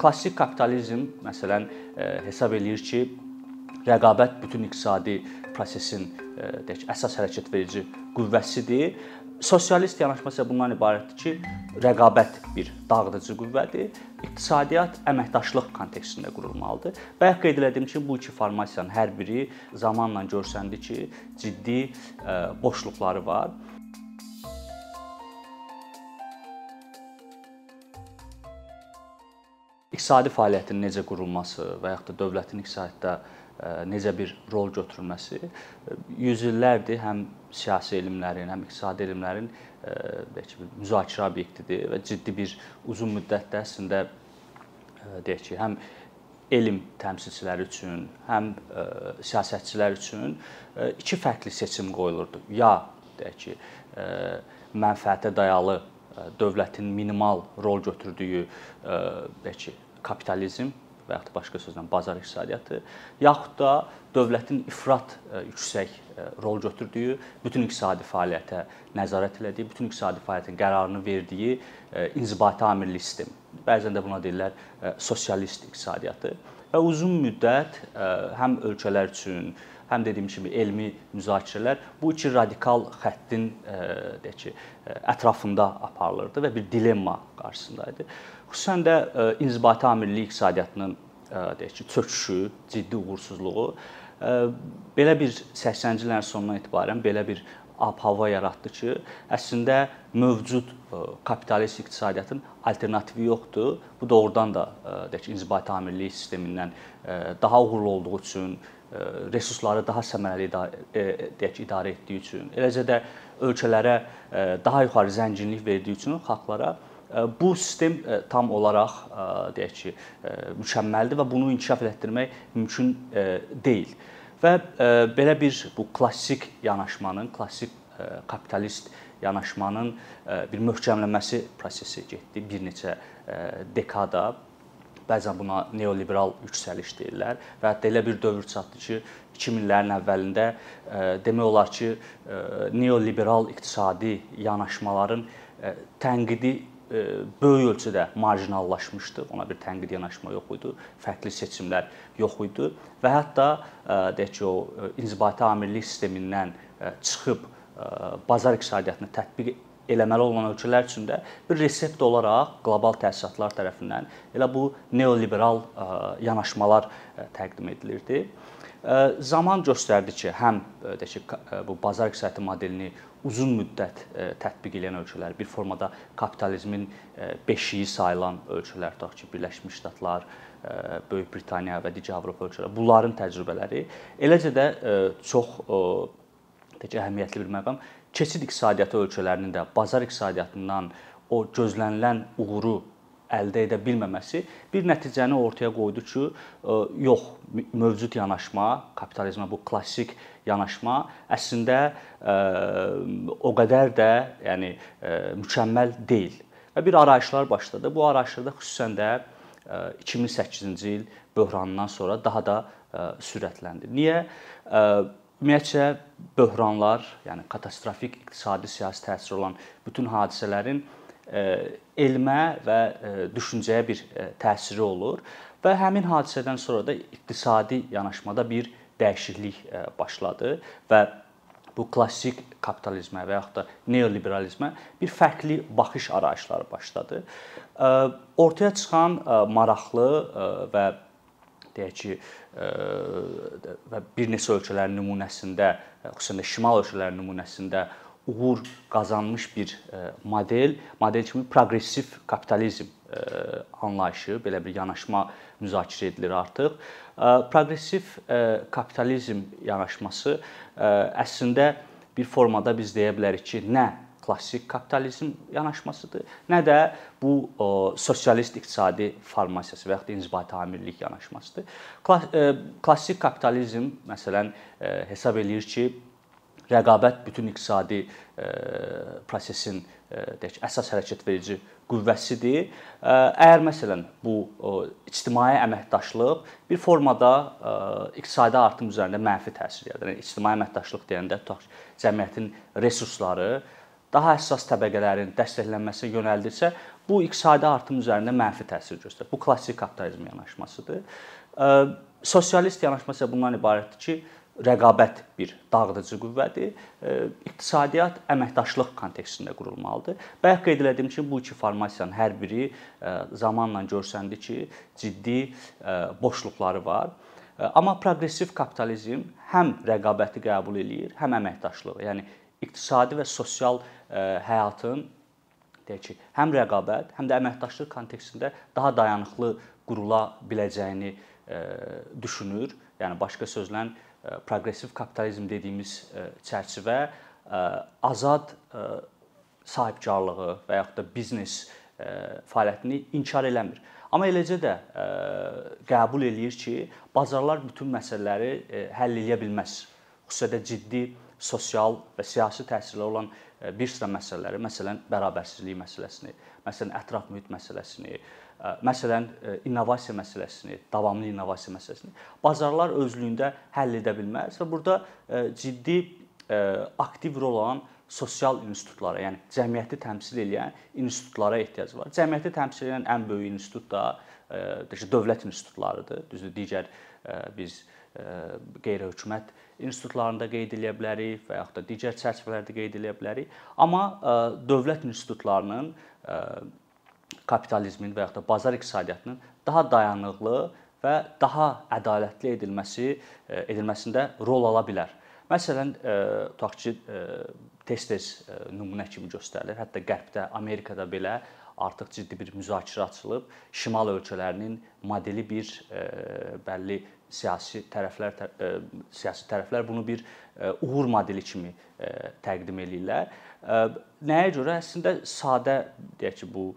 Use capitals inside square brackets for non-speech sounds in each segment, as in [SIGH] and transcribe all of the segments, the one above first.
klassik kapitalizm məsələn hesab eləyir ki, rəqabət bütün iqtisadi prosesin deyək əsas hərəkət verici qüvvəsidir Sosialist yanaşma isə bundan ibarətdir ki, rəqabət bir dağıdıcı qüvvədir. İqtisadiyyat əməkdaşlıq kontekstində qurulmalıdır. Və qeyd elədim ki, bu iki formasiyanın hər biri zamanla görsəndi ki, ciddi boşluqları var. İqtisadi fəaliyyətin necə qurulması və yaxud da dövlətin iqtisadiyyatda necə bir rol götürülməsi yüzillərdir həm siyasi elmlərin, həm iqtisadi elmlərin deyək ki, müzakirə obyektidir və ciddi bir uzun müddətdə əslində deyək ki, həm elm təmsilçiləri üçün, həm siyasətçilər üçün iki fərqli seçim qoyulurdu. Ya deyək ki, mənfəətə dayalı dövlətin minimal rol götürdüyü deyək ki, kapitalizm və yaxud başqa sözlə bazar iqtisadiyyatı, yaxud da dövlətin ifrat e, yüksək e, rol götürdüyü, bütün iqtisadi fəaliyyətə nəzarət elədiyi, bütün iqtisadi fəaliyyətin qərarını verdiyi e, inzibati amirli sistem. Bəzən də buna deyirlər sosialist iqtisadiyyatı və uzun müddət həm ölkələr üçün, həm dediyim kimi elmi müzakirələr bu iki radikal xəttin deyək ki, ətrafında aparılırdı və bir dilemma qarşısında idi. Xüsusən də e, inzibati amirlik iqtisadiyyatının e, deyək ki, çöküşü, ciddi uğursuzluğu e, belə bir 80-ci illərin sonundan etibarən belə bir ab-hava yaratdı ki, əslində mövcud kapitalist iqtisadiyyatın alternativi yoxdur. Bu doğrudan da deyək ki, inzibati amirlik sistemindən daha uğurlu olduğu üçün, resursları daha səmərəli deyək ki, idarə etdiyi üçün, eləcə də ölkələrə daha yuxarı zənginlik verdiyi üçün xalqlara Bu sistem tam olaraq deyək ki, mükəmməldir və bunu inkişaf etdirmək mümkün deyil. Və belə bir bu klassik yanaşmanın, klassik kapitalist yanaşmanın bir möhkəmlənməsi prosesi getdi bir neçə dekada. Bəzən buna neoliberal yüksəliş deyirlər və hətta elə bir dövr çatdı ki, 2000-lərin əvvəlində demək olar ki, neoliberal iqtisadi yanaşmaların tənqidi böyük ölçüdə marjinallaşmışdı. Ona bir tənqid yanaşma yox idi, fərqli seçimlər yox idi və hətta deyək ki, o inzibati amirlik sistemindən çıxıb bazar iqtisadiyyatını tətbiq eləməli olan ölkələr üçün də bir resept olaraq qlobal təsisatlar tərəfindən elə bu neoliberal yanaşmalar təqdim edilirdi. Zaman göstərdi ki, həm deyək ki, bu bazar iqtisadiyyatı modelini uzun müddət tətbiq edən ölkələr, bir formada kapitalizmin beşiyi sayılan ölkələr, tutaq ki, Birləşmiş Ştatlar, Böyük Britaniya və digər Avropa ölkələri, bunların təcrübələri, eləcə də çox ki, əhəmiyyətli bir məqam keçid iqtisadiyyatı ölkələrinin də bazar iqtisadiyyatından o gözlənilən uğuru əldə edə bilməməsi bir nəticəni ortaya qoydu ki, e, yox, mövcud yanaşma, kapitalizmə bu klassik yanaşma əslində e, o qədər də, yəni e, mükəmməl deyil. Və bir arayışlar başladı. Bu arayışlarda xüsusən də 2008-ci il böhranından sonra daha da sürətləndi. Niyə? Ümumiyyətcə böhranlar, yəni katastrofik iqtisadi siyasi təsiri olan bütün hadisələrin elmə və düşüncəyə bir təsiri olur və həmin hadisədən sonra da iqtisadi yanaşmada bir dəyişiklik başladı və bu klassik kapitalizmə və yaxud da neoliberalizmə bir fərqli baxış arayışları başladı. Ortaya çıxan maraqlı və deyək ki, və bir neçə ölkələrin nümunəsində, xüsusən də şimal ölkələrinin nümunəsində uğur qazanmış bir e, model, model kimi proqressiv kapitalizm e, anlayışı, belə bir yanaşma müzakirə edilir artıq. E, proqressiv kapitalizm yanaşması əslində bir formada biz deyə bilərik ki, nə klassik kapitalizm yanaşmasıdır, nə də bu sosialist iqtisadi formasiyası və ya da inzibati amirlik yanaşmasıdır. Klassik kapitalizm məsələn hesab eləyir ki, rəqabət bütün iqtisadi e, prosesin e, deyək əsas hərəkət verici qüvvəsidir. E, əgər məsələn bu ictimai əməkdaşlıq bir formada iqtisadi artım üzərində mənfi təsir yaradır. Yəni ictimai əməkdaşlıq deyəndə tutaq cəmiyyətin resursları daha həssas təbəqələrin dəstəklənməsinə yönəldirsə, bu iqtisadi artım üzərində mənfi təsir göstərir. Bu klassik kapitalizm yanaşmasıdır. Sosialist yanaşma isə bundan ibarətdir ki, rəqabət bir dağıdıcı qüvvədir. İqtisadiyyat əməkdaşlıq kontekstində qurulmalıdır. Bayaq qeyd etdiyim kimi bu iki formasiyanın hər biri zamanla görsəndi ki, ciddi boşluqları var. Amma proqressiv kapitalizm həm rəqabəti qəbul eləyir, həm əməkdaşlığı. Yəni iqtisadi və sosial həyatın deyək ki, həm rəqabət, həm də əməkdaşlıq kontekstində daha dayanıqlı qurula biləcəyini düşünür. Yəni başqa sözlə proqressiv kapitalizm dediyimiz çərçivə azad sahibkarlığı və yaxud da biznes fəaliyyətini inkar eləmir. Amma eləcə də qəbul eləyir ki, bazarlar bütün məsələləri həll edə bilməz. Xüsusilə ciddi sosial və siyasi təsirləri olan bir sıra məsələləri, məsələn, bərabərsizlik məsələsini, məsələn, ətraf mühit məsələsini, məsələn, innovasiya məsələsini, davamlı innovasiya məsələsini bazarlar özlüyündə həll edə bilməz və burada ciddi aktiv rol alan sosial institutlara, yəni cəmiyyəti təmsil edən institutlara ehtiyac var. Cəmiyyəti təmsil edən ən böyük institut da dövlət institutlarıdır. Düzdür, digər biz qeyri-hökumət institutlarında qeyd edə bilərik və yaxud da digər çərçivələrdə qeyd edə bilərik. Amma dövlət institutlarının kapitalizmin və yaxud da bazar iqtisadiyyatının daha dayanıqlı və daha ədalətli edilməsi edilməsində rol ala bilər. Məsələn, tutaq ki, tez-tez nümunə kimi göstərilir. Hətta Qərbdə, Amerikada belə artıq ciddi bir müzakirə açılıb. Şimal ölkələrinin modeli bir bəlli siyasi tərəflər siyasi tərəflər bunu bir uğur modeli kimi təqdim eləyirlər. Nəyə görə? Əslində sadə deyək ki, bu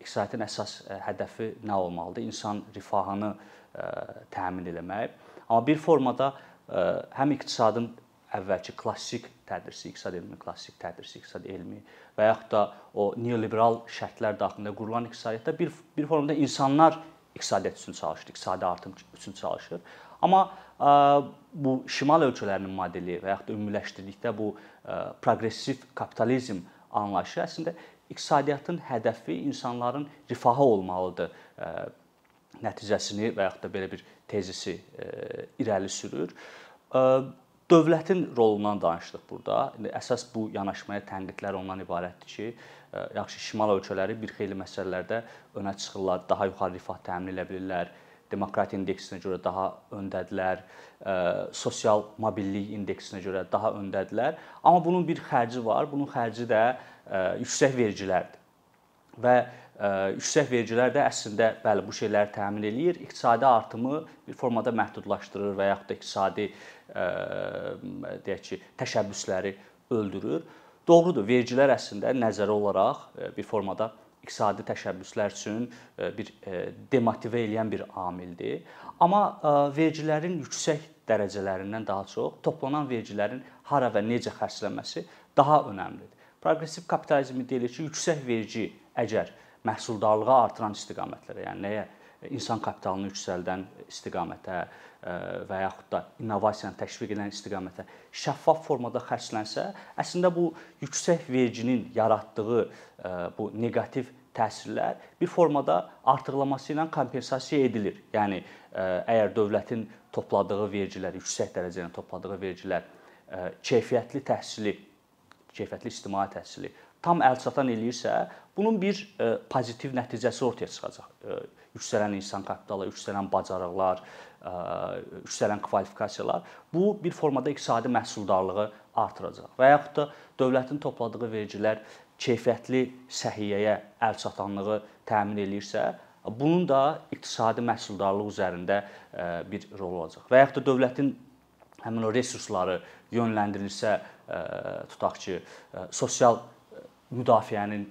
iqtisadiyyatın əsas hədəfi nə olmalıdır? İnsan rifahını təmin etmək. Amma bir formada həm iqtisadın əvvəlki klassik tədrisi, iqtisad elmi, klassik tədrisi, iqtisad elmi və yaxud da o neoliberal şərtlər daxilində qurulan iqtisadiyyatda bir bir formada insanlar iqtisadiyyat üçün çalışır, iqtisadi artım üçün çalışır. Amma bu şimal ölkələrinin modeli və yaxud da ümumiləşdirdikdə bu proqressiv kapitalizm anlayışı əslində iqtisadiyyatın hədəfi insanların rifahı olmalıdır nəticəsini və yaxud da belə bir tezisi irəli sürür. Dövlətin rolundan danışdıq burada. İndi əsas bu yanaşmaya tənqidlər ondan ibarətdir ki, yaxşı şimal ölkələri bir xeyli məsələlərdə önə çıxırlar, daha yuxarı rifah təmin edə bilirlər, demokratiya indeksinə görə daha öndədirlər, sosial mobillik indeksinə görə daha öndədirlər. Amma bunun bir xərci var. Bunun xərci də yüksək vergilərdir. Və yüksək vergilər də əslində bəli bu şeyləri təmin eləyir, iqtisadi artımı bir formada məhdudlaşdırır və yaxud da iqtisadi deyək ki, təşəbbüsləri öldürür. Doğrudur, vergilər əslində nəzərə olaraq bir formada iqtisadi təşəbbüslər üçün bir demotivə edən bir amildir. Amma vergilərin yüksək dərəcələrindən daha çox toplanan vergilərin hara və necə xərclənməsi daha önəmlidir. Proqressiv kapitalizm edir ki, yüksək vergi əgər məhsuldarlığı artıran istiqamətlərə, yəni nəyə insan kapitalını yüksəldən istiqamətə və yaxud da innovasiyanı təşviq edən istiqamətə şəffaf formada xərclənsə, əslində bu yüksək verginin yaratdığı bu neqativ təsirlər bir formada artırılması ilə kompensasiya edilir. Yəni əgər dövlətin topladığı vergilər, yüksək dərəcədə topladığı vergilər keyfiyyətli təhsili keyfiyyətli ictimai təhsili tam əlçatan eləyirsə, bunun bir e, pozitiv nəticəsi ortaya çıxacaq. E, yüksələn insan kapitalı, yüksələn bacarıqlar, e, yüksələn kvalifikasiyalar bu bir formada iqtisadi məhsuldarlığı artıracaq. Və yaxud da dövlətin topladığı vergilər keyfiyyətli səhiyyəyə əlçatanlığı təmin eləyirsə, bunun da iqtisadi məhsuldarlıq üzərində bir rol olacaq. Və yaxud da dövlətin həmin o resursları yönləndirilsə, tutaq ki, sosial müdafiənin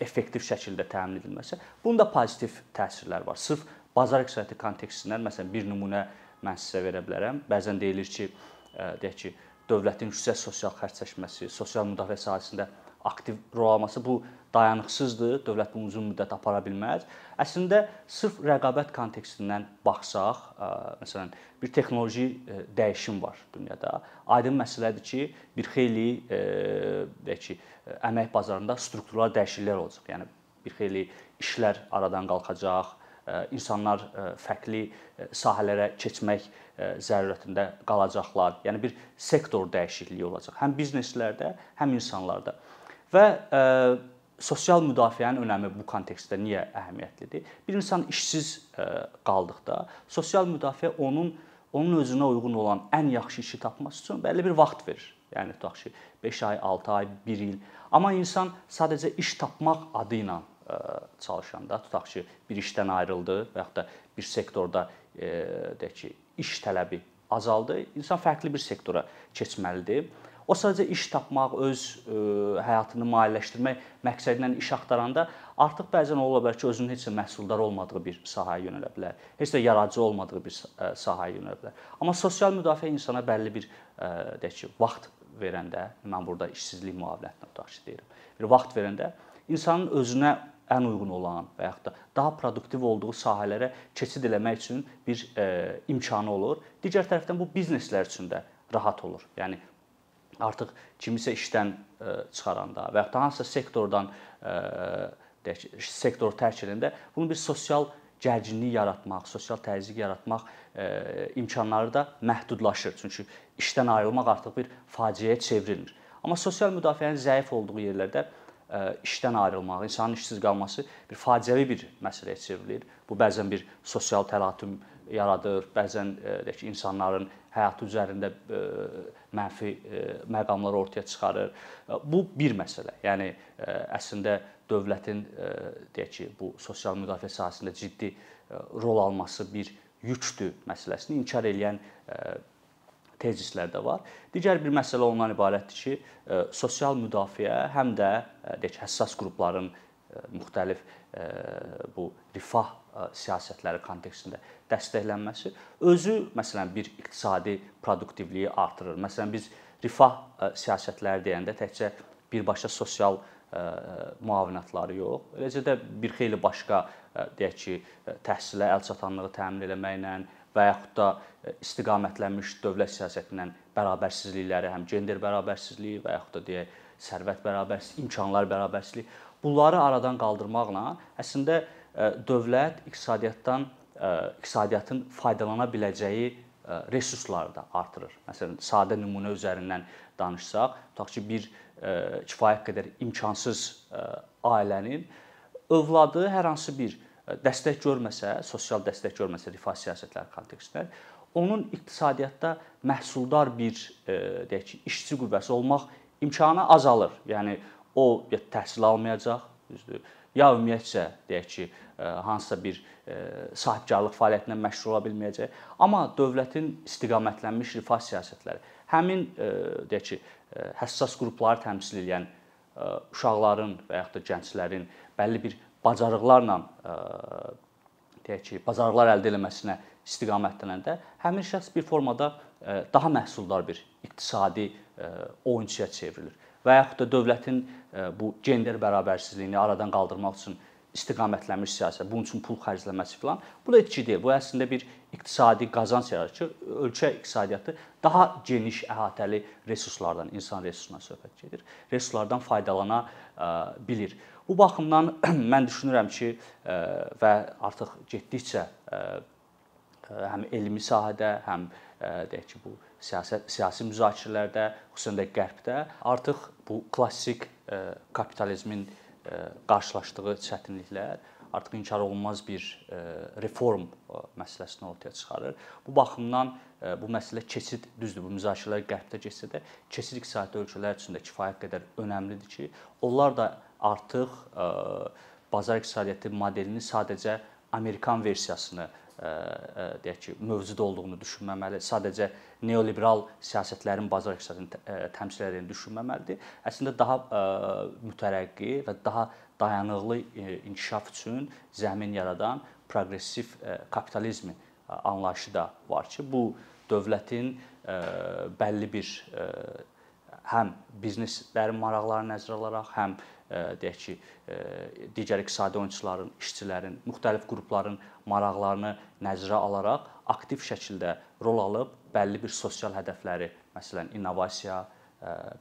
effektiv şəkildə təmin edilməsi, bunun da pozitiv təsirləri var. Sırf bazar iqtisadiyyatı kontekstindən məsələn bir nümunə mən sizə verə bilərəm. Bəzən deyilir ki, deyək ki, dövlətin yüksək sosial xərcləşməsi, sosial müdafiə sahəsində aktiv rol alması bu dayanıqsızdır. Dövlət bunu uzun müddət apara bilməz. Əslində sırf rəqabət kontekstindən baxsaq, məsələn, bir texnoloji dəyişim var dünyada. Aydın məsələdir ki, bir xeyli deyək ki, əmək bazarında struktural dəyişikliklər olacaq. Yəni bir xeyli işlər aradan qalxacaq, insanlar fərqli sahələrə keçmək zərurətində qalacaqlar. Yəni bir sektor dəyişikliyi olacaq. Həm bizneslərdə, həm insanlarda. Və sosial müdafiənin önəmi bu kontekstdə niyə əhəmiyyətlidir? Bir insan işsiz qaldıqda sosial müdafiə onun onun özünə uyğun olan ən yaxşı işi tapması üçün bəlli bir vaxt verir. Yəni tutaq ki, 5 ay, 6 ay, 1 il. Amma insan sadəcə iş tapmaq adı ilə çalışanda, tutaq ki, bir işdən ayrıldı və yaxud da bir sektorda deyək ki, iş tələbi azaldı, insan fərqli bir sektora keçməlidir. O sadəcə iş tapmaq, öz ə, həyatını maliyyələşdirmək məqsədi ilə iş axtaranda artıq bəzən ola bilər ki, özünün heç də məhsuldar olmadığı bir sahəyə yönələ bilər. Heç də yaradıcı olmadığı bir sahəyə yönələ bilər. Amma sosial müdafiə insana bəlli bir ə, deyək ki, vaxt verəndə, mən burada işsizlik müavinətinə tutaq ki, deyirəm. Bir vaxt verəndə insanın özünə ən uyğun olan və yaxud da daha produktiv olduğu sahələrə keçid eləmək üçün bir e, imkanı olur. Digər tərəfdən bu bizneslər üçün də rahat olur. Yəni artıq kimisə işdən e, çıxaranda və ya da hansısa sektordan e, deyək sektor tərk edəndə bunun bir sosial gərginlik yaratmaq, sosial təzyiq yaratmaq e, imkanları da məhdudlaşır. Çünki işdən ayrılmaq artıq bir faciəyə çevrilmir. Amma sosial müdafiənin zəif olduğu yerlərdə işdən ayrılmaq, insanın işsiz qalması bir faciəvi bir məsələyə çevrilir. Bu bəzən bir sosial təlatüm yaradır, bəzən deyək insanların həyatı üzərində e, mənfi e, məqamlar ortaya çıxarır. E, bu bir məsələ. Yəni əslində dövlətin deyək ki, bu sosial müdafiə sahəsində ciddi rol alması bir yükdür məsələsini inkar edən tezislər də var. Digər bir məsələ ondan ibarətdir ki, sosial müdafiə həm də deyək həssas qrupların müxtəlif bu rifah siyasətləri kontekstində dəstəklənməsi özü məsələn bir iqtisadi produktivliyi artırır. Məsələn biz rifah siyasətləri deyəndə təkcə birbaşa sosial müavinətləri yox, eləcə də bir xeyli başqa deyək ki, təhsilə əlçatanlığı təmin etməklə və yaxud da istiqamətlənmiş dövlət siyasətindən bərabərsizlikləri, həm gender bərabərsizliyi və yaxud da deyək sərvət bərabərsizliyi, imkanlar bərabərsizliyi bunları aradan qaldırmaqla əslində dövlət iqtisadiyyatdan iqtisadiyyatın faydalana biləcəyi resursları da artırır. Məsələn, sadə nümunə üzərindən danışsaq, tutaq ki, bir kifayət qədər imkansız ailənin övladı hər hansı bir dəstək görməsə, sosial dəstək görməsə rifah siyasətləri kontekstində, onun iqtisadiyyatda məhsuldar bir deyək ki, işçi qüvvəsi olmaq imkanı azalır. Yəni o ya təhsil almayacaq, düzdür, ya ümumiyyətcə deyək ki, hansısa bir sahibkarlıq fəaliyyətindən məşğul ola bilməyəcək. Amma dövlətin istiqamətlənmiş rifah siyasətləri həmin deyək ki, həssas qrupları təmsil edən uşaqların və yaxud da gənclərin bəlli bir bacarıqlarla deyək ki, bacarıqlar əldə etməsinə istiqamətlənəndə həmin şəxs bir formada daha məhsuldar bir iqtisadi oyunçuya çevrilir və yaxud da dövlətin bu gender bərabərsizliyini aradan qaldırmaq üçün istiqamətlənmiş siyasət, bunun üçün pul xərcləməsi filan, bu da etki deyil. Bu əslində bir iqtisadi qazanc yaradır ölkə iqtisadiyyatı daha geniş, əhatəli resurslardan, insan resursundan söhbət gedir. Resurslardan faydalana bilir. Bu baxımdan [CLEARS THROAT] mən düşünürəm ki, və artıq getdikcə həm elmi sahədə, həm deyək ki, bu siyasət siyasi müzakirələrdə, xüsusən də qərbdə artıq bu klassik kapitalizmin qarşılaşdığı çətinliklər artıq inkar olunmaz bir reform məsələsini ortaya çıxarır. Bu baxımdan bu məsələ keçid düzdür, bu müzakirələr qərbdə getsə də, keçid iqtisadi ölkələr üçün də kifayət qədər önəmlidir ki, onlar da artıq bazar iqtisadiyyatı modelini sadəcə Amerikan versiyasını deyək ki, mövcud olduğunu düşünməməli, sadəcə neoliberal siyasətlərin bazar iqtisadını təmsil etdiyini düşünməməlidir. Əslində daha mütərəqqi və daha dayanıqlı inkişaf üçün zəmin yaradan proqressiv kapitalizmi anlayışı da var ki, bu dövlətin bəlli bir həm bizneslərin maraqlarını nəzərə alaraq, həm deyək ki, digər iqtisadi oyunçuların, işçilərin, müxtəlif qrupların maraqlarını nəzərə alaraq aktiv şəkildə rol alıb bəlli bir sosial hədəfləri, məsələn, innovasiya,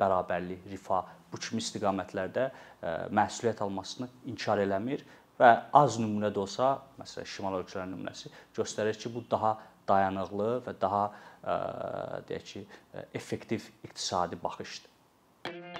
bərabərlik, rifah bu kimi istiqamətlərdə məsuliyyət almasını inkar eləmir və az nümunə də olsa, məsələn, şimal ölkələrinin nümunəsi göstərir ki, bu daha dayanıqlı və daha deyək ki, effektiv iqtisadi baxışdır.